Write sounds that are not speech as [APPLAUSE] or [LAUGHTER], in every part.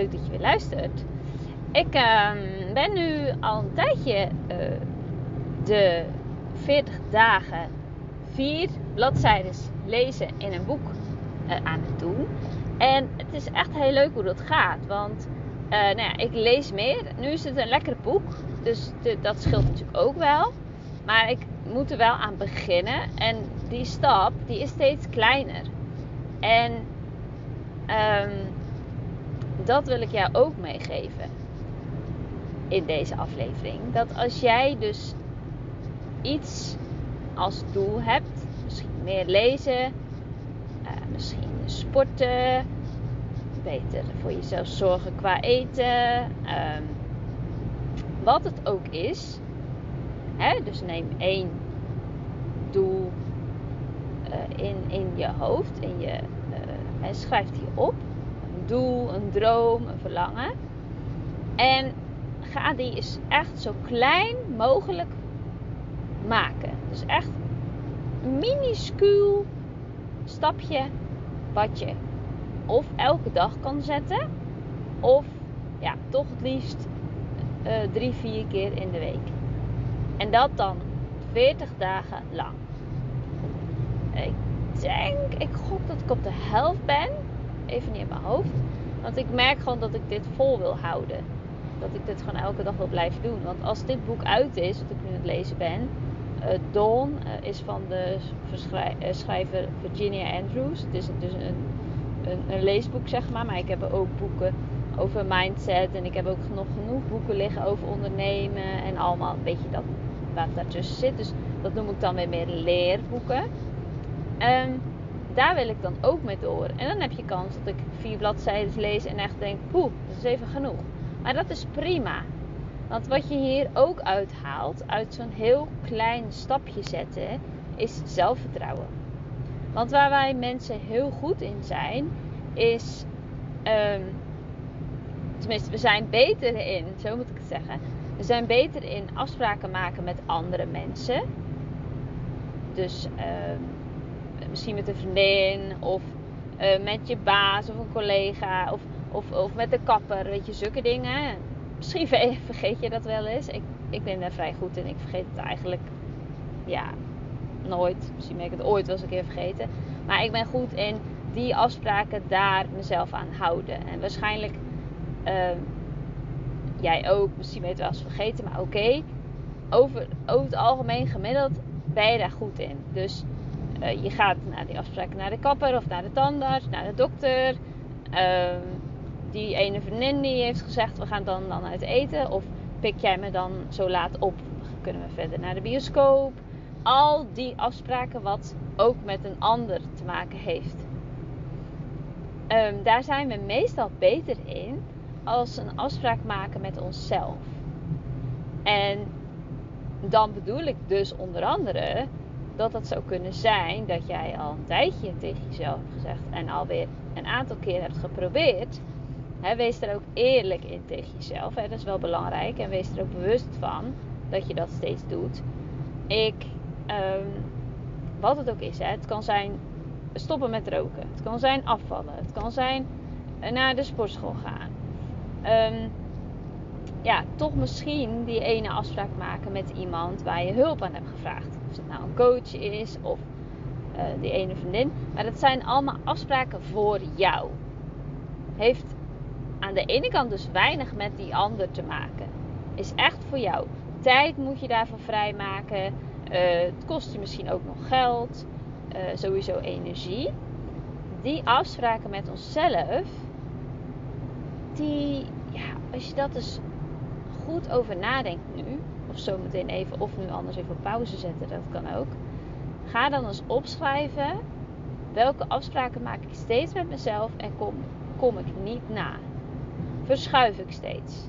leuk dat je weer luistert. Ik ehm, ben nu al een tijdje uh, de 40 dagen, vier bladzijden lezen in een boek uh, aan het doen. En het is echt heel leuk hoe dat gaat. Want uh, nou ja, ik lees meer. Nu is het een lekker boek. Dus dat scheelt natuurlijk ook wel. Maar ik moet er wel aan beginnen. En die stap die is steeds kleiner. En um, dat wil ik jou ook meegeven in deze aflevering. Dat als jij dus iets als doel hebt, misschien meer lezen, uh, misschien sporten, beter voor jezelf zorgen qua eten, um, wat het ook is. Hè? Dus neem één doel uh, in, in je hoofd, in je, en schrijf die op. Een doel, een droom, een verlangen. En ga die eens echt zo klein mogelijk maken. Dus echt een minuscuul stapje wat je of elke dag kan zetten. Of ja, toch het liefst uh, drie, vier keer in de week. En dat dan 40 dagen lang. Ik denk, ik gok dat ik op de helft ben. Even niet in mijn hoofd. Want ik merk gewoon dat ik dit vol wil houden. Dat ik dit gewoon elke dag wil blijven doen. Want als dit boek uit is, wat ik nu aan het lezen ben. Uh, Dawn uh, is van de schrijver Virginia Andrews. Het is dus een, een, een, leesboek, zeg maar. Maar ik heb ook boeken over mindset. En ik heb ook nog genoeg boeken liggen over ondernemen. En allemaal een beetje dat wat daartussen zit. Dus dat noem ik dan weer meer leerboeken. Um, daar wil ik dan ook mee door. En dan heb je kans dat ik vier bladzijden lees en echt denk, poeh, dat is even genoeg. Maar dat is prima. Want wat je hier ook uithaalt, uit zo'n heel klein stapje zetten, is zelfvertrouwen. Want waar wij mensen heel goed in zijn, is. Um, tenminste, we zijn beter in, zo moet ik het zeggen. We zijn beter in afspraken maken met andere mensen. Dus um, misschien met een vriendin of uh, met je baas of een collega of, of, of met de kapper, weet je, zulke dingen. Misschien [LAUGHS] vergeet je dat wel eens. Ik, ik ben daar vrij goed in. Ik vergeet het eigenlijk, ja, nooit. Misschien ben ik het ooit wel eens een keer vergeten. Maar ik ben goed in die afspraken daar mezelf aan houden. En waarschijnlijk uh, jij ook. Misschien ben je het wel eens vergeten, maar oké. Over, over het algemeen gemiddeld ben je daar goed in. Dus uh, je gaat naar die afspraken naar de kapper of naar de tandarts, naar de dokter. Uh, die ene vriendin die heeft gezegd we gaan dan, dan uit eten. Of pik jij me dan zo laat op? Kunnen we verder naar de bioscoop? Al die afspraken wat ook met een ander te maken heeft. Um, daar zijn we meestal beter in als een afspraak maken met onszelf. En dan bedoel ik dus onder andere dat het zou kunnen zijn dat jij al een tijdje tegen jezelf hebt gezegd en alweer een aantal keer hebt geprobeerd. Wees er ook eerlijk in tegen jezelf. He, dat is wel belangrijk. En wees er ook bewust van dat je dat steeds doet. Ik, um, wat het ook is, he, het kan zijn stoppen met roken. Het kan zijn afvallen. Het kan zijn naar de sportschool gaan. Um, ja, toch misschien die ene afspraak maken met iemand waar je hulp aan hebt gevraagd. Of het nou een coach is of uh, die ene vriendin. Maar dat zijn allemaal afspraken voor jou. Heeft aan de ene kant dus weinig met die ander te maken. Is echt voor jou. Tijd moet je daarvoor vrijmaken. Uh, het kost je misschien ook nog geld. Uh, sowieso energie. Die afspraken met onszelf. Die, ja, als je dat dus goed over nadenkt nu, of zometeen even, of nu anders even op pauze zetten, dat kan ook. Ga dan eens opschrijven welke afspraken maak ik steeds met mezelf en kom, kom ik niet na. Verschuif ik steeds.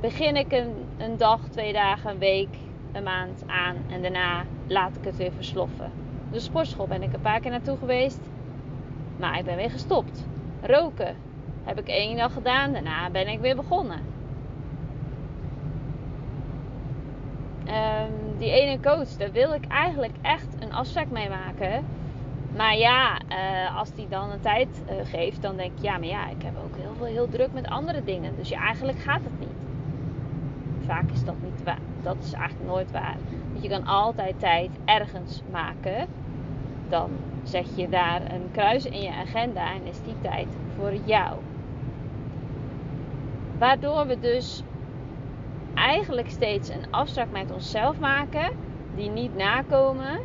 Begin ik een, een dag, twee dagen, een week, een maand aan en daarna laat ik het weer versloffen. De sportschool ben ik een paar keer naartoe geweest, maar ik ben weer gestopt. Roken heb ik één dag gedaan, daarna ben ik weer begonnen. um, die ene coach, daar wil ik eigenlijk echt een afspraak mee maken. Maar ja, uh, als die dan een tijd uh, geeft, dan denk ik, ja, maar ja, ik heb ook heel veel heel druk met andere dingen. Dus ja, eigenlijk gaat het niet. Vaak is dat niet waar. Dat is eigenlijk nooit waar. Want je kan altijd tijd ergens maken. Dan zet je daar een kruis in je agenda en is die tijd voor jou. Waardoor we dus eigenlijk steeds een afspraak met onszelf maken, die niet nakomen.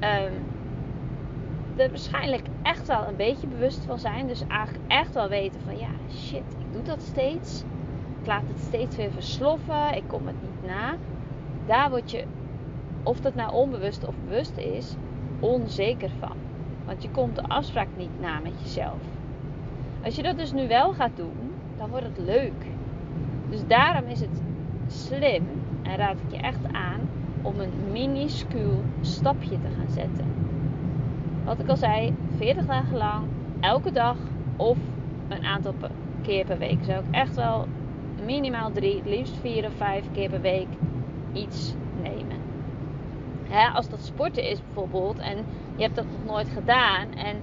Um, er waarschijnlijk echt wel een beetje bewust van zijn. Dus eigenlijk echt wel weten van ja, shit, ik doe dat steeds. Ik laat het steeds weer versloffen. Ik kom het niet na. Daar word je, of dat nou onbewust of bewust is, onzeker van. Want je komt de afspraak niet na met jezelf. Als je dat dus nu wel gaat doen, dan wordt het leuk. Dus daarom is het slim en raad ik je echt aan om een minuscuul stapje te gaan zetten. Wat ik al zei, 40 dagen lang, elke dag of een aantal keer per week. Zou ik echt wel minimaal drie, het liefst vier of vijf keer per week iets nemen. Hè, als dat sporten is bijvoorbeeld en je hebt dat nog nooit gedaan en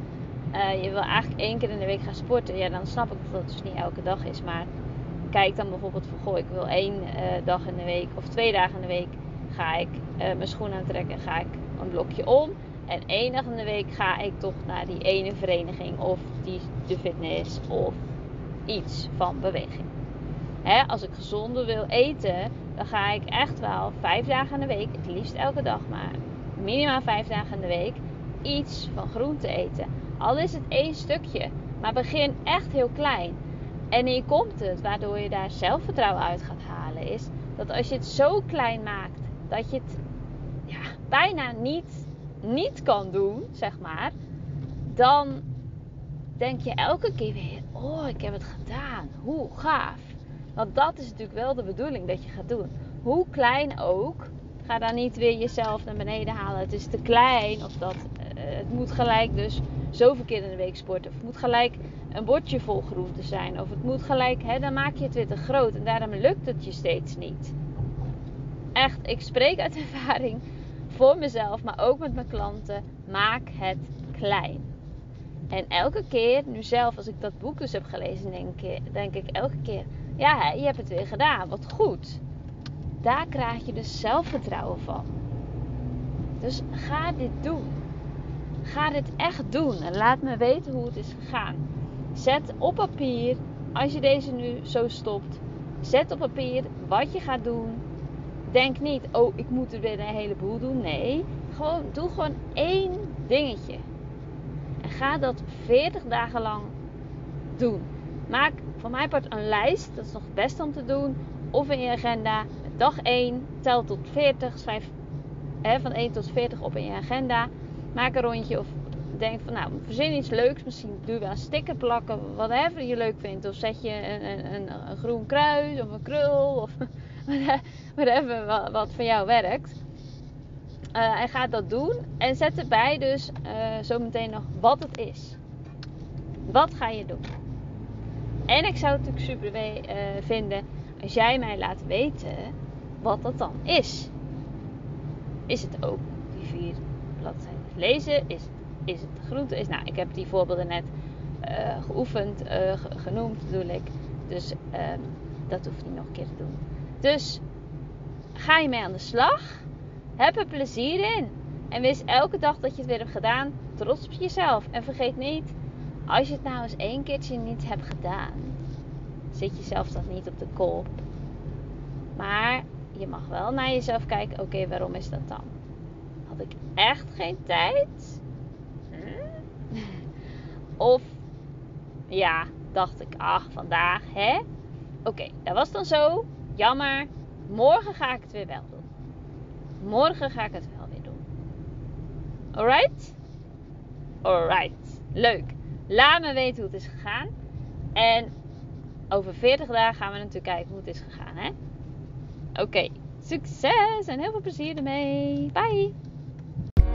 uh, je wil eigenlijk één keer in de week gaan sporten, ja, dan snap ik dat dat dus niet elke dag is. Maar kijk dan bijvoorbeeld van, goh, ik wil één uh, dag in de week of twee dagen in de week ga ik uh, mijn schoen aantrekken, ga ik een blokje om. En één dag in de week ga ik toch naar die ene vereniging of die, de fitness of iets van beweging. Hè, als ik gezonder wil eten, dan ga ik echt wel vijf dagen in de week, het liefst elke dag, maar minimaal vijf dagen in de week, iets van groente eten. Al is het één stukje, maar begin echt heel klein. En hier komt het, waardoor je daar zelfvertrouwen uit gaat halen, is dat als je het zo klein maakt dat je het ja, bijna niet, niet kan doen, zeg maar, dan denk je elke keer weer: Oh, ik heb het gedaan. Hoe gaaf. Want dat is natuurlijk wel de bedoeling dat je gaat doen. Hoe klein ook. Ga dan niet weer jezelf naar beneden halen. Het is te klein. Of dat uh, het moet gelijk dus zoveel keer in de week sporten. Of het moet gelijk een bordje vol groente zijn. Of het moet gelijk, hè, dan maak je het weer te groot. En daarom lukt het je steeds niet. Echt, ik spreek uit [LAUGHS] ervaring voor mezelf, maar ook met mijn klanten. Maak het klein. En elke keer, nu zelf als ik dat boek dus heb gelezen, denk, denk ik elke keer: ja, je hebt het weer gedaan, wat goed. Daar krijg je dus zelfvertrouwen van. Dus ga dit doen. Ga dit echt doen en laat me weten hoe het is gegaan. Zet op papier, als je deze nu zo stopt, zet op papier wat je gaat doen. Denk niet, oh, ik moet er weer een heleboel doen. Nee, gewoon, doe gewoon één dingetje. En ga dat 40 dagen lang doen. Maak van mijn part een lijst, dat is nog het beste om te doen. Of in je agenda, dag 1, tel tot 40, schrijf hè, van 1 tot 40 op in je agenda. Maak een rondje of denk van nou, verzin iets leuks. Misschien doe je wel een sticker plakken, whatever je leuk vindt. Of zet je een, een, een groen kruis of een krul of [LAUGHS] whatever wat, wat voor jou werkt. Uh, en ga dat doen. En zet erbij dus uh, zometeen nog wat het is. Wat ga je doen? En ik zou het natuurlijk super uh, vinden als jij mij laat weten wat dat dan is. Is het ook die vier bladzijden lezen? Is is het groente. Nou, ik heb die voorbeelden net uh, geoefend, uh, genoemd bedoel ik. Dus uh, dat hoeft niet nog een keer te doen. Dus ga je mee aan de slag. Heb er plezier in. En wees elke dag dat je het weer hebt gedaan trots op jezelf. En vergeet niet, als je het nou eens één keertje niet hebt gedaan, zit jezelf dat niet op de kop. Maar je mag wel naar jezelf kijken, oké, waarom is dat dan? Had ik echt geen tijd? Of ja, dacht ik, ach, vandaag, hè? Oké, dat was dan zo. Jammer. Morgen ga ik het weer wel doen. Morgen ga ik het wel weer doen. Alright? Alright. Leuk. Laat me weten hoe het is gegaan. En over 40 dagen gaan we natuurlijk kijken hoe het is gegaan, hè? Oké. Succes en heel veel plezier ermee. Bye.